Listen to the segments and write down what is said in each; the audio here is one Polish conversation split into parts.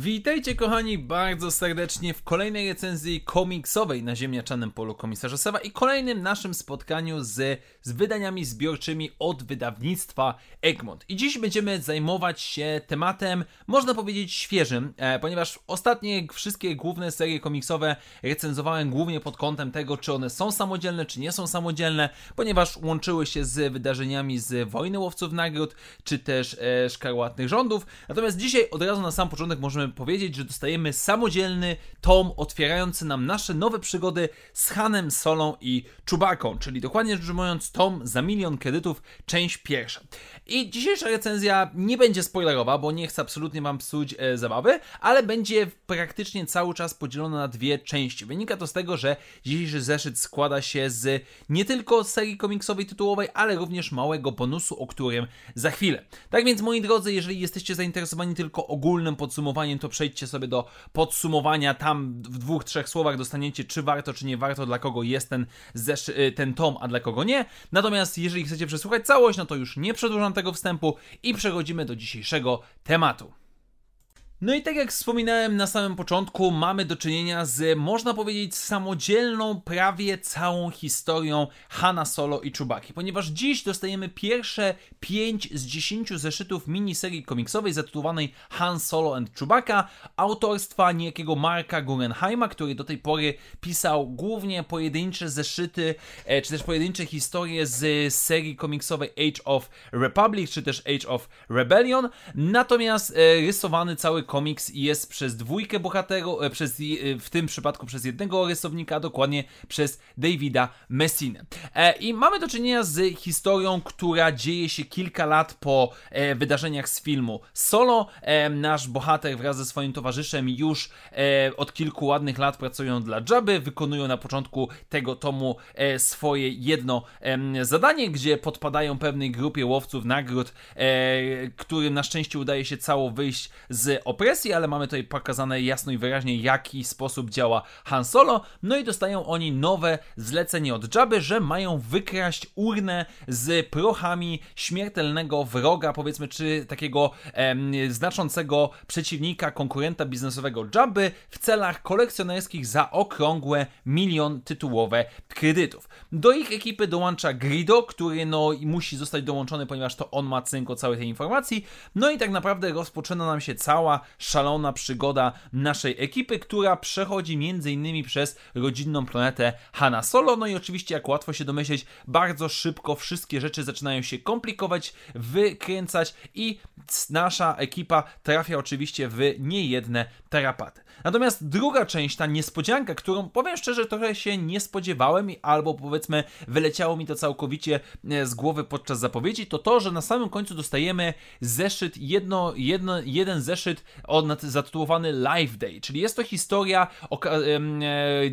Witajcie kochani bardzo serdecznie w kolejnej recenzji komiksowej na ziemniaczanym polu komisarza Sewa i kolejnym naszym spotkaniu z, z wydaniami zbiorczymi od wydawnictwa Egmont. I dziś będziemy zajmować się tematem, można powiedzieć, świeżym, e, ponieważ ostatnie wszystkie główne serie komiksowe recenzowałem głównie pod kątem tego, czy one są samodzielne, czy nie są samodzielne, ponieważ łączyły się z wydarzeniami z Wojny Łowców Nagród, czy też e, Szkarłatnych Rządów. Natomiast dzisiaj od razu na sam początek możemy powiedzieć, że dostajemy samodzielny tom otwierający nam nasze nowe przygody z Hanem Solą i Czubaką, czyli dokładnie rzecz ujmując tom za milion kredytów, część pierwsza. I dzisiejsza recenzja nie będzie spoilerowa, bo nie chcę absolutnie wam psuć e, zabawy, ale będzie praktycznie cały czas podzielona na dwie części. Wynika to z tego, że dzisiejszy zeszyt składa się z nie tylko serii komiksowej tytułowej, ale również małego bonusu, o którym za chwilę. Tak więc moi drodzy, jeżeli jesteście zainteresowani tylko ogólnym podsumowaniem to przejdźcie sobie do podsumowania. Tam w dwóch, trzech słowach dostaniecie, czy warto, czy nie warto, dla kogo jest ten, y, ten tom, a dla kogo nie. Natomiast jeżeli chcecie przesłuchać całość, no to już nie przedłużam tego wstępu i przechodzimy do dzisiejszego tematu. No i tak jak wspominałem na samym początku, mamy do czynienia z, można powiedzieć, samodzielną prawie całą historią Hanna Solo i Chewbacca, ponieważ dziś dostajemy pierwsze 5 z 10 zeszytów miniserii komiksowej zatytułowanej Han Solo and Chewbacca, autorstwa niejakiego Marka Guggenheima, który do tej pory pisał głównie pojedyncze zeszyty, e, czy też pojedyncze historie z serii komiksowej Age of Republic, czy też Age of Rebellion, natomiast e, rysowany cały komiks jest przez dwójkę bohaterów, e, przez, e, w tym przypadku przez jednego rysownika, dokładnie przez Davida Messinę. E, I mamy do czynienia z historią, która dzieje się kilka lat po wydarzeniach z filmu Solo. Nasz bohater wraz ze swoim towarzyszem już od kilku ładnych lat pracują dla Jabby, wykonują na początku tego tomu swoje jedno zadanie, gdzie podpadają pewnej grupie łowców nagród, którym na szczęście udaje się cało wyjść z opresji, ale mamy tutaj pokazane jasno i wyraźnie, jaki sposób działa Han Solo. No i dostają oni nowe zlecenie od Jabby, że mają wykraść urnę z prochami śmiertelnego wroga, powiedzmy, czy takiego znaczącego przeciwnika, konkurenta biznesowego Jabby w celach kolekcjonerskich za okrągłe milion tytułowe kredytów. Do ich ekipy dołącza Grido, który no musi zostać dołączony, ponieważ to on ma cynk całej tej informacji. No i tak naprawdę rozpoczyna nam się cała szalona przygoda naszej ekipy, która przechodzi m.in. przez rodzinną planetę Hanna Solo. No i oczywiście, jak łatwo się domyśleć, bardzo szybko wszystkie rzeczy zaczynają się komplikować, wykręcać i nasza ekipa trafia oczywiście w niejedne tarapaty. Natomiast druga część, ta niespodzianka, którą powiem szczerze, trochę się nie spodziewałem, albo powiedzmy wyleciało mi to całkowicie e, z głowy podczas zapowiedzi, to to, że na samym końcu dostajemy zeszyt, jedno, jedno, jeden zeszyt zatytułowany Live Day, czyli jest to historia e,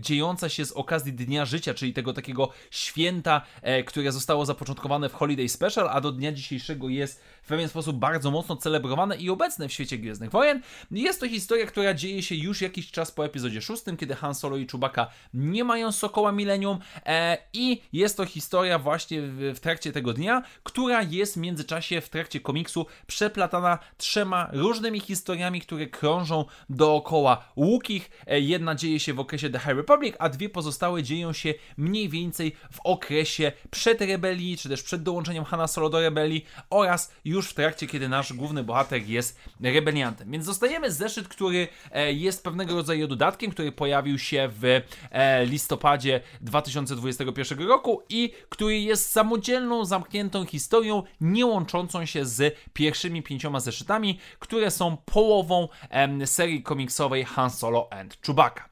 dziejąca się z okazji Dnia Życia, czyli tego takiego święta, e, które zostało zapoczątkowane w Holiday Special, a do dnia dzisiejszego jest w pewien sposób bardzo mocno celebrowane i obecne w świecie Gwiezdnych Wojen. Jest to historia, która dzieje się już jakiś czas po epizodzie szóstym, kiedy Han Solo i Chewbacca nie mają Sokoła Millennium e, i jest to historia właśnie w, w trakcie tego dnia, która jest w międzyczasie w trakcie komiksu przeplatana trzema różnymi historiami, które krążą dookoła łukich. E, jedna dzieje się w okresie The High Republic, a dwie pozostałe dzieją się mniej więcej w okresie przed rebelii, czy też przed dołączeniem Hana Solo do rebelii oraz już w trakcie, kiedy nasz główny bohater jest rebeliantem. Więc dostajemy zeszyt, który e, jest pewnego rodzaju dodatkiem, który pojawił się w e, listopadzie 2021 roku i który jest samodzielną, zamkniętą historią, nie łączącą się z pierwszymi pięcioma zeszytami, które są połową serii komiksowej Han Solo and Chewbacca.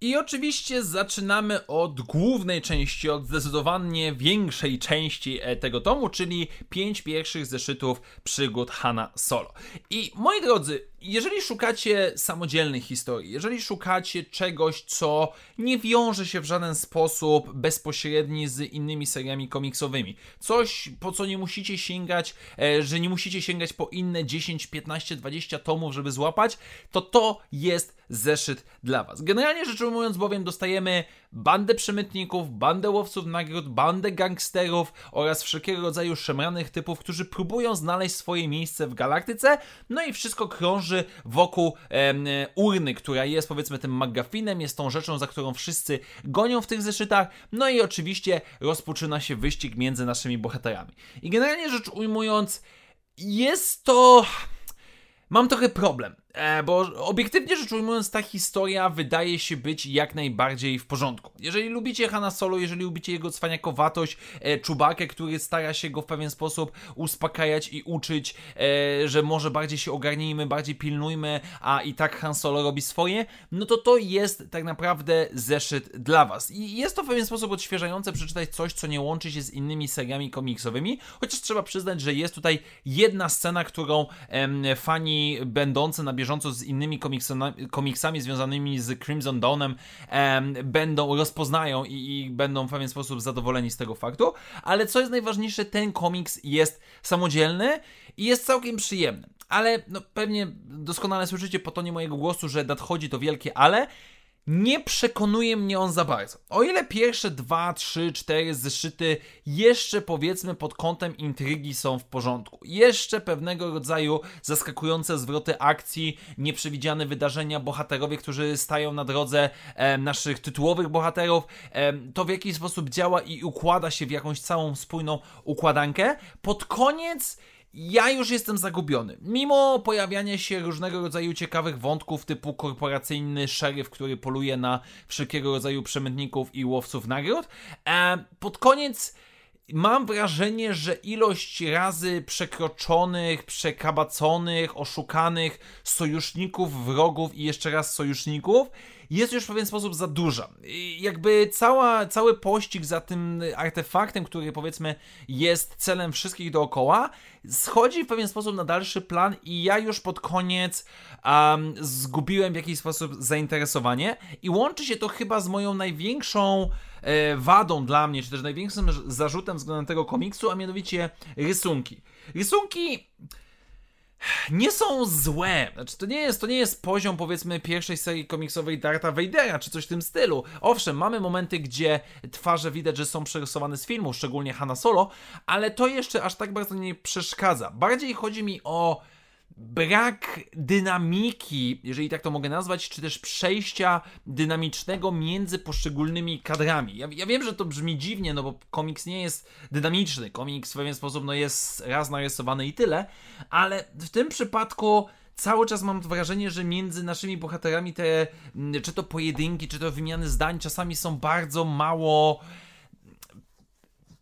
I oczywiście zaczynamy od głównej części, od zdecydowanie większej części e, tego tomu, czyli pięć pierwszych zeszytów przygód Hanna Solo. I moi drodzy, jeżeli szukacie samodzielnej historii, jeżeli szukacie czegoś, co nie wiąże się w żaden sposób bezpośredni z innymi seriami komiksowymi, coś po co nie musicie sięgać, e, że nie musicie sięgać po inne 10, 15, 20 tomów, żeby złapać, to to jest zeszyt dla Was. Generalnie rzecz ujmując, bowiem dostajemy bandę przemytników, bandę łowców nagród, bandę gangsterów oraz wszelkiego rodzaju szemranych typów, którzy próbują znaleźć swoje miejsce w galaktyce, no i wszystko krąży wokół e, urny, która jest powiedzmy tym magafinem, jest tą rzeczą, za którą wszyscy gonią w tych zeszytach, no i oczywiście rozpoczyna się wyścig między naszymi bohaterami. I generalnie rzecz ujmując, jest to mam trochę problem, bo obiektywnie rzecz ujmując, ta historia wydaje się być jak najbardziej w porządku. Jeżeli lubicie Hanna Solo, jeżeli lubicie jego cwaniakowatość, e, Czubakę, który stara się go w pewien sposób uspokajać i uczyć, e, że może bardziej się ogarnijmy, bardziej pilnujmy, a i tak Han Solo robi swoje, no to to jest tak naprawdę zeszyt dla Was. I jest to w pewien sposób odświeżające przeczytać coś, co nie łączy się z innymi seriami komiksowymi, chociaż trzeba przyznać, że jest tutaj jedna scena, którą em, fani będące na bieżąco z innymi komiksami związanymi z Crimson Dawnem będą, rozpoznają i, i będą w pewien sposób zadowoleni z tego faktu, ale co jest najważniejsze, ten komiks jest samodzielny i jest całkiem przyjemny. Ale no, pewnie doskonale słyszycie po tonie mojego głosu, że nadchodzi to wielkie ale nie przekonuje mnie on za bardzo. O ile pierwsze dwa, trzy, cztery zeszyty jeszcze powiedzmy pod kątem intrygi są w porządku. Jeszcze pewnego rodzaju zaskakujące zwroty akcji, nieprzewidziane wydarzenia, bohaterowie, którzy stają na drodze e, naszych tytułowych bohaterów, e, to w jakiś sposób działa i układa się w jakąś całą spójną układankę. Pod koniec ja już jestem zagubiony. Mimo pojawiania się różnego rodzaju ciekawych wątków typu korporacyjny szeryf, który poluje na wszelkiego rodzaju przemytników i łowców nagród, e, pod koniec mam wrażenie, że ilość razy przekroczonych, przekabaconych, oszukanych sojuszników, wrogów i jeszcze raz sojuszników jest już w pewien sposób za duża. Jakby cała, cały pościg za tym artefaktem, który powiedzmy jest celem wszystkich dookoła, schodzi w pewien sposób na dalszy plan i ja już pod koniec um, zgubiłem w jakiś sposób zainteresowanie i łączy się to chyba z moją największą e, wadą dla mnie, czy też największym zarzutem względem tego komiksu, a mianowicie rysunki. Rysunki nie są złe. Znaczy, to nie jest, to nie jest poziom, powiedzmy, pierwszej serii komiksowej Darta Vadera, czy coś w tym stylu. Owszem, mamy momenty, gdzie twarze widać, że są przerysowane z filmu, szczególnie Hanna Solo, ale to jeszcze aż tak bardzo nie przeszkadza. Bardziej chodzi mi o brak dynamiki, jeżeli tak to mogę nazwać, czy też przejścia dynamicznego między poszczególnymi kadrami. Ja, ja, wiem, że to brzmi dziwnie, no bo komiks nie jest dynamiczny, komiks w pewien sposób no jest raz narysowany i tyle, ale w tym przypadku cały czas mam wrażenie, że między naszymi bohaterami te, czy to pojedynki, czy to wymiany zdań czasami są bardzo mało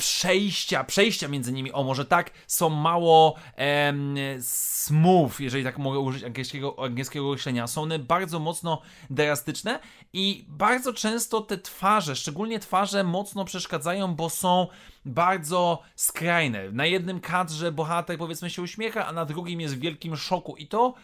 przejścia, przejścia między nimi, o może tak, są mało em, smooth, jeżeli tak mogę użyć angielskiego, angielskiego określenia. Są one bardzo mocno drastyczne i bardzo często te twarze, szczególnie twarze, mocno przeszkadzają, bo są bardzo skrajne. Na jednym kadrze bohater powiedzmy się uśmiecha, a na drugim jest w wielkim szoku i to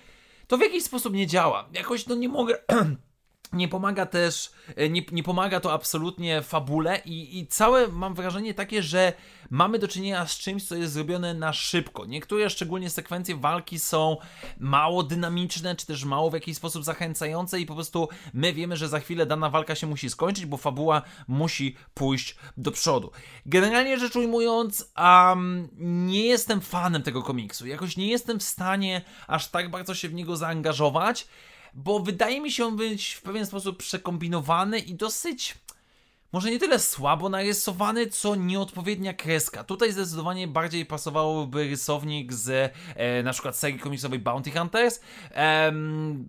to w jakiś sposób nie działa. Jakoś no nie mogę nie pomaga też, e, nie, nie pomaga to absolutnie fabule i, i całe mam wrażenie takie, że mamy do czynienia z czymś, co jest zrobione na szybko. Niektóre, szczególnie sekwencje walki są mało dynamiczne, czy też mało w jakiś sposób zachęcające i po prostu my wiemy, że za chwilę dana walka się musi skończyć, bo fabuła musi pójść do przodu. Generalnie rzecz ujmując, um, nie jestem fanem tego komiksu. Jakoś nie jestem w stanie aż tak bardzo się w niego zaangażować bo wydaje mi się on być w pewien sposób przekombinowany i dosyć może nie tyle słabo narysowany, co nieodpowiednia kreska. Tutaj zdecydowanie bardziej pasowałoby rysownik z e, na przykład serii komiksowej Bounty Hunters, e,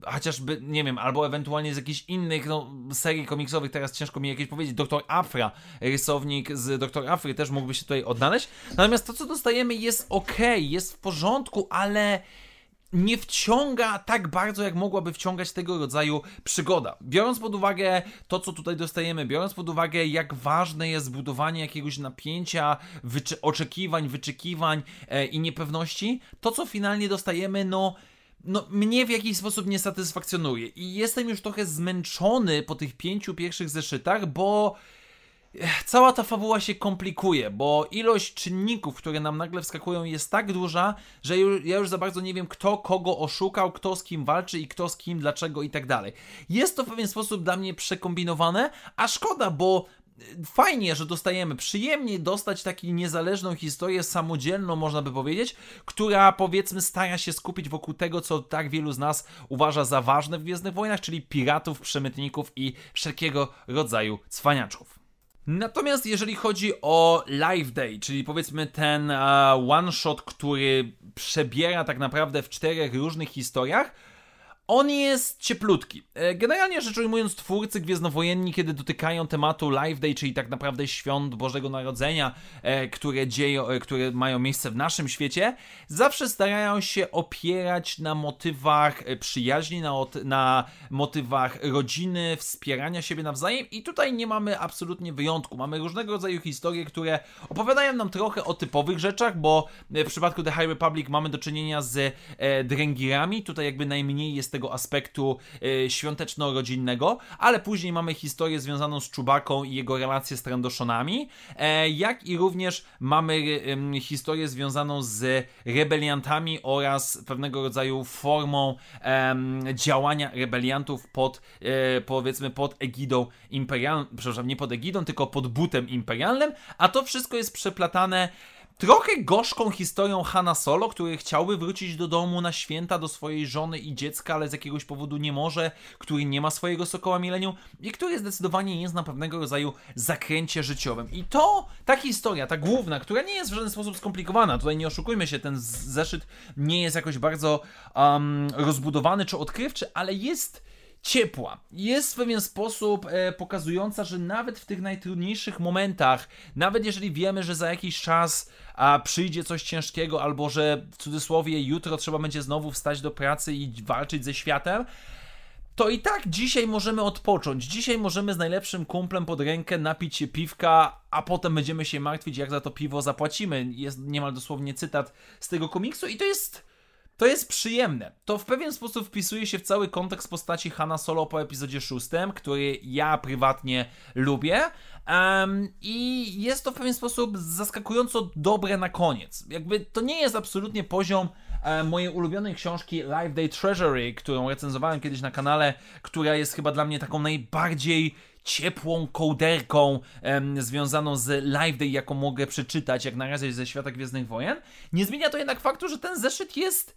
chociażby, nie wiem, albo ewentualnie z jakichś innych no, serii komiksowych, teraz ciężko mi jakieś powiedzieć, Doktor Afra, rysownik z Doktor Afry też mógłby się tutaj odnaleźć. Natomiast to, co dostajemy jest ok, jest w porządku, ale nie wciąga tak bardzo, jak mogłaby wciągać tego rodzaju przygoda. Biorąc pod uwagę to, co tutaj dostajemy, biorąc pod uwagę, jak ważne jest budowanie jakiegoś napięcia, wyczy oczekiwań, wyczekiwań e, i niepewności, to, co finalnie dostajemy, no no, mnie w jakiś sposób nie satysfakcjonuje. I jestem już trochę zmęczony po tych pięciu pierwszych zeszytach, bo cała ta fabuła się komplikuje, bo ilość czynników, które nam nagle wskakują jest tak duża, że ja już za bardzo nie wiem kto kogo oszukał, kto z kim walczy i kto z kim, dlaczego i tak dalej. Jest to w pewien sposób dla mnie przekombinowane, a szkoda, bo fajnie, że dostajemy, przyjemnie dostać taką niezależną historię, samodzielną, można by powiedzieć, która powiedzmy stara się skupić wokół tego, co tak wielu z nas uważa za ważne w Gwiezdnych Wojnach, czyli piratów, przemytników i wszelkiego rodzaju cwaniaczków. Natomiast jeżeli chodzi o Live Day, czyli powiedzmy ten one shot, który przebiera tak naprawdę w czterech różnych historiach, on jest cieplutki. E, generalnie rzecz ujmując, twórcy Gwiezdnowojenni, kiedy dotykają tematu Live Day, czyli tak naprawdę świąt Bożego Narodzenia, e, które, dzieją, e, które mają miejsce w naszym świecie, zawsze starają się opierać na motywach przyjaźni, na, na motywach rodziny, wspierania siebie nawzajem i tutaj nie mamy absolutnie wyjątku. Mamy różnego rodzaju historie, które opowiadają nam trochę o typowych rzeczach, bo w przypadku The High Republic mamy do czynienia z drengirami, tutaj jakby najmniej jest tego aspektu y, świąteczno-rodzinnego, ale później mamy historię związaną z Czubaką i jego relacje z Trandoshonami, e, jak i również mamy y, historię związaną z rebeliantami oraz pewnego rodzaju formą działania rebeliantów pod, e, powiedzmy, pod egidą imperialną, przepraszam, nie pod egidą, tylko pod butem imperialnym, a to wszystko jest przeplatane trochę gorzką historią Hanna Solo, który chciałby wrócić do domu na święta do swojej żony i dziecka, ale z jakiegoś powodu nie może, który nie ma swojego sokoła milenium i który zdecydowanie jest na pewnego rodzaju zakręcie życiowym. I to, ta historia, ta główna, która nie jest w żaden sposób skomplikowana, tutaj nie oszukujmy się, ten zeszyt nie jest jakoś bardzo um, rozbudowany czy odkrywczy, ale jest ciepła. Jest w pewien sposób e, pokazująca, że nawet w tych najtrudniejszych momentach, nawet jeżeli wiemy, że za jakiś czas a, przyjdzie coś ciężkiego, albo że w cudzysłowie jutro trzeba będzie znowu wstać do pracy i walczyć ze światem, to i tak dzisiaj możemy odpocząć. Dzisiaj możemy z najlepszym kumplem pod rękę napić się piwka, a potem będziemy się martwić, jak za to piwo zapłacimy. Jest niemal dosłownie cytat z tego komiksu i to jest to jest przyjemne. To w pewien sposób wpisuje się w cały kontekst postaci Hanna Solo po epizodzie 6, który ja prywatnie lubię. Um, I jest to w pewien sposób zaskakująco dobre na koniec. Jakby to nie jest absolutnie poziom um, mojej ulubionej książki Live Day Treasury, którą recenzowałem kiedyś na kanale, która jest chyba dla mnie taką najbardziej ciepłą kołderką em, związaną z Live Day, jaką mogę przeczytać, jak na razie ze świata Gwiezdnych Wojen. Nie zmienia to jednak faktu, że ten zeszyt jest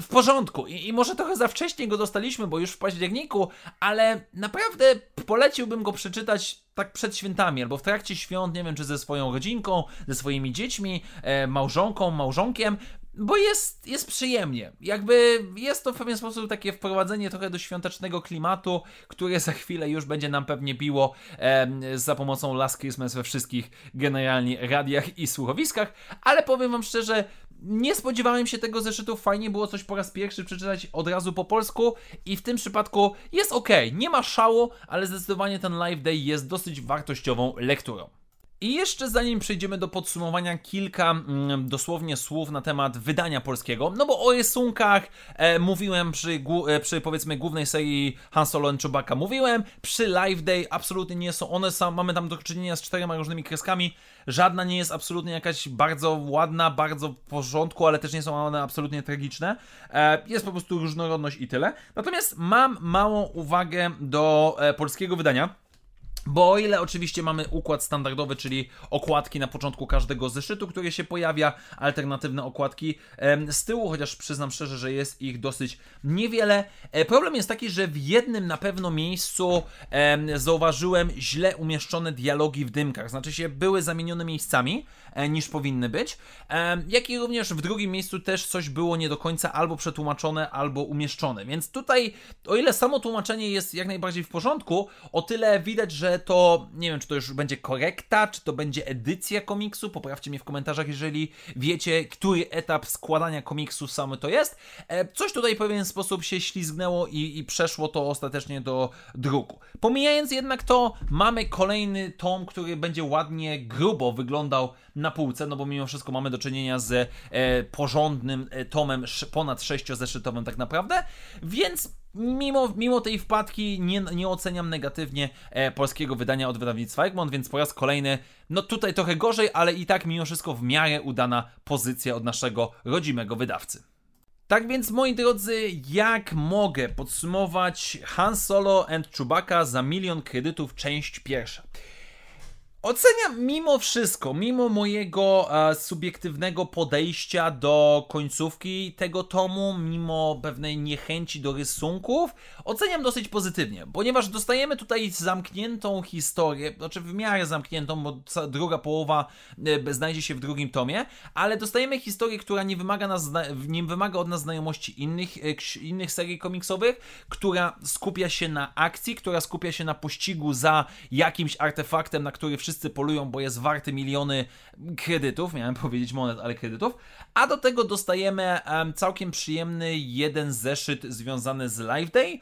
w porządku. I, I, może trochę za wcześnie go dostaliśmy, bo już w październiku, ale naprawdę poleciłbym go przeczytać tak przed świętami, albo w trakcie świąt, nie wiem, czy ze swoją rodzinką, ze swoimi dziećmi, e, małżonką, małżonkiem, bo jest, jest przyjemnie. Jakby jest to w pewien sposób takie wprowadzenie trochę do świątecznego klimatu, które za chwilę już będzie nam pewnie biło e, za pomocą Last Christmas we wszystkich generalnie radiach i słuchowiskach, ale powiem wam szczerze, nie spodziewałem się tego zeszytu, fajnie było coś po raz pierwszy przeczytać od razu po polsku i w tym przypadku jest ok, nie ma szału, ale zdecydowanie ten Live Day jest dosyć wartościową lekturą. I jeszcze zanim przejdziemy do podsumowania, kilka mm, dosłownie słów na temat wydania polskiego. No bo o rysunkach e, mówiłem przy, e, przy powiedzmy głównej serii Han Solo Chewbacca mówiłem, przy Live Day absolutnie nie są one, sam, mamy tam do czynienia z czterema różnymi kreskami, żadna nie jest absolutnie jakaś bardzo ładna, bardzo w porządku, ale też nie są one absolutnie tragiczne. E, jest po prostu różnorodność i tyle. Natomiast mam małą uwagę do e, polskiego wydania. Bo o ile oczywiście mamy układ standardowy, czyli okładki na początku każdego zeszytu, który się pojawia, alternatywne okładki z tyłu, chociaż przyznam szczerze, że jest ich dosyć niewiele. E, problem jest taki, że w jednym na pewno miejscu zauważyłem źle umieszczone dialogi w dymkach, znaczy się były zamienione miejscami e, niż powinny być, jak i również w drugim miejscu też coś było nie do końca albo przetłumaczone, albo umieszczone. Więc tutaj, o ile samo tłumaczenie jest jak najbardziej w porządku, o tyle widać, że to, nie wiem, czy to już będzie korekta, czy to będzie edycja komiksu, poprawcie mnie w komentarzach, jeżeli wiecie, który etap składania komiksu samy to jest. E, coś tutaj w pewien sposób się ślizgnęło i, i przeszło to ostatecznie do druku. Pomijając jednak to, mamy kolejny tom, który będzie ładnie, grubo wyglądał na półce, no bo mimo wszystko mamy do czynienia z e, porządnym e, tomem ponad sześciozeszytowym tak naprawdę, więc Mimo, mimo tej wpadki nie, nie oceniam negatywnie e, polskiego wydania od wydawnictwa Egmont, więc po raz kolejny, no tutaj trochę gorzej, ale i tak mimo wszystko w miarę udana pozycja od naszego rodzimego wydawcy. Tak więc, moi drodzy, jak mogę podsumować Han Solo and Chewbacca za milion kredytów, część pierwsza? Oceniam mimo wszystko, mimo mojego e, subiektywnego podejścia do końcówki tego tomu, mimo pewnej niechęci do rysunków, oceniam dosyć pozytywnie, ponieważ dostajemy tutaj zamkniętą historię, znaczy w miarę zamkniętą, bo druga połowa e, znajdzie się w drugim tomie, ale dostajemy historię, która nie wymaga, nas, nie wymaga od nas znajomości innych, e, innych serii komiksowych, która skupia się na akcji, która skupia się na pościgu za jakimś artefaktem, na który wszyscy wszyscy polują, bo jest warty miliony kredytów, miałem powiedzieć monet, ale kredytów, a do tego dostajemy całkiem przyjemny jeden zeszyt związany z Live Day,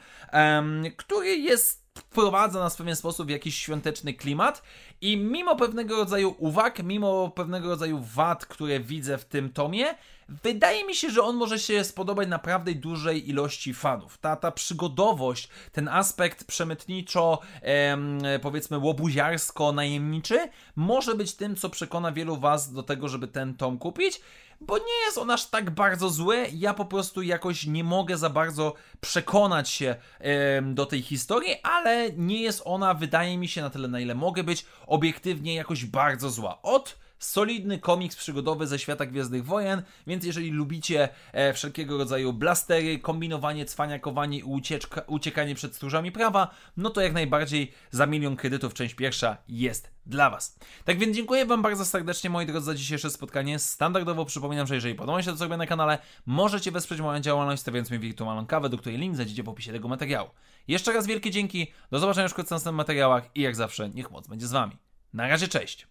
który jest wprowadza nas w pewien sposób w jakiś świąteczny klimat. I mimo pewnego rodzaju uwag, mimo pewnego rodzaju wad, które widzę w tym tomie, wydaje mi się, że on może się spodobać naprawdę dużej ilości fanów. Ta, ta przygodowość, ten aspekt przemytniczo, em, powiedzmy łobuziarsko-najemniczy może być tym, co przekona wielu was do tego, żeby ten tom kupić bo nie jest on aż tak bardzo zły. Ja po prostu jakoś nie mogę za bardzo przekonać się e, do tej historii, ale nie jest ona, wydaje mi się, na tyle na ile mogę być, obiektywnie jakoś bardzo zła. Od solidny komiks przygodowy ze świata Gwiezdnych Wojen, więc jeżeli lubicie e, wszelkiego rodzaju blastery, kombinowanie, cwaniakowanie i ucieczka, uciekanie przed stróżami prawa, no to jak najbardziej za milion kredytów część pierwsza jest dla Was. Tak więc dziękuję Wam bardzo serdecznie, moi drodzy, za dzisiejsze spotkanie. Standardowo przypominam, że jeżeli podoba się to, co robię na kanale, możecie wesprzeć moją działalność, stawiając mi wirtualną kawę, do której link znajdziecie w opisie tego materiału. Jeszcze raz wielkie dzięki, do zobaczenia już w następnych materiałach i jak zawsze, niech moc będzie z Wami. Na razie, cześć!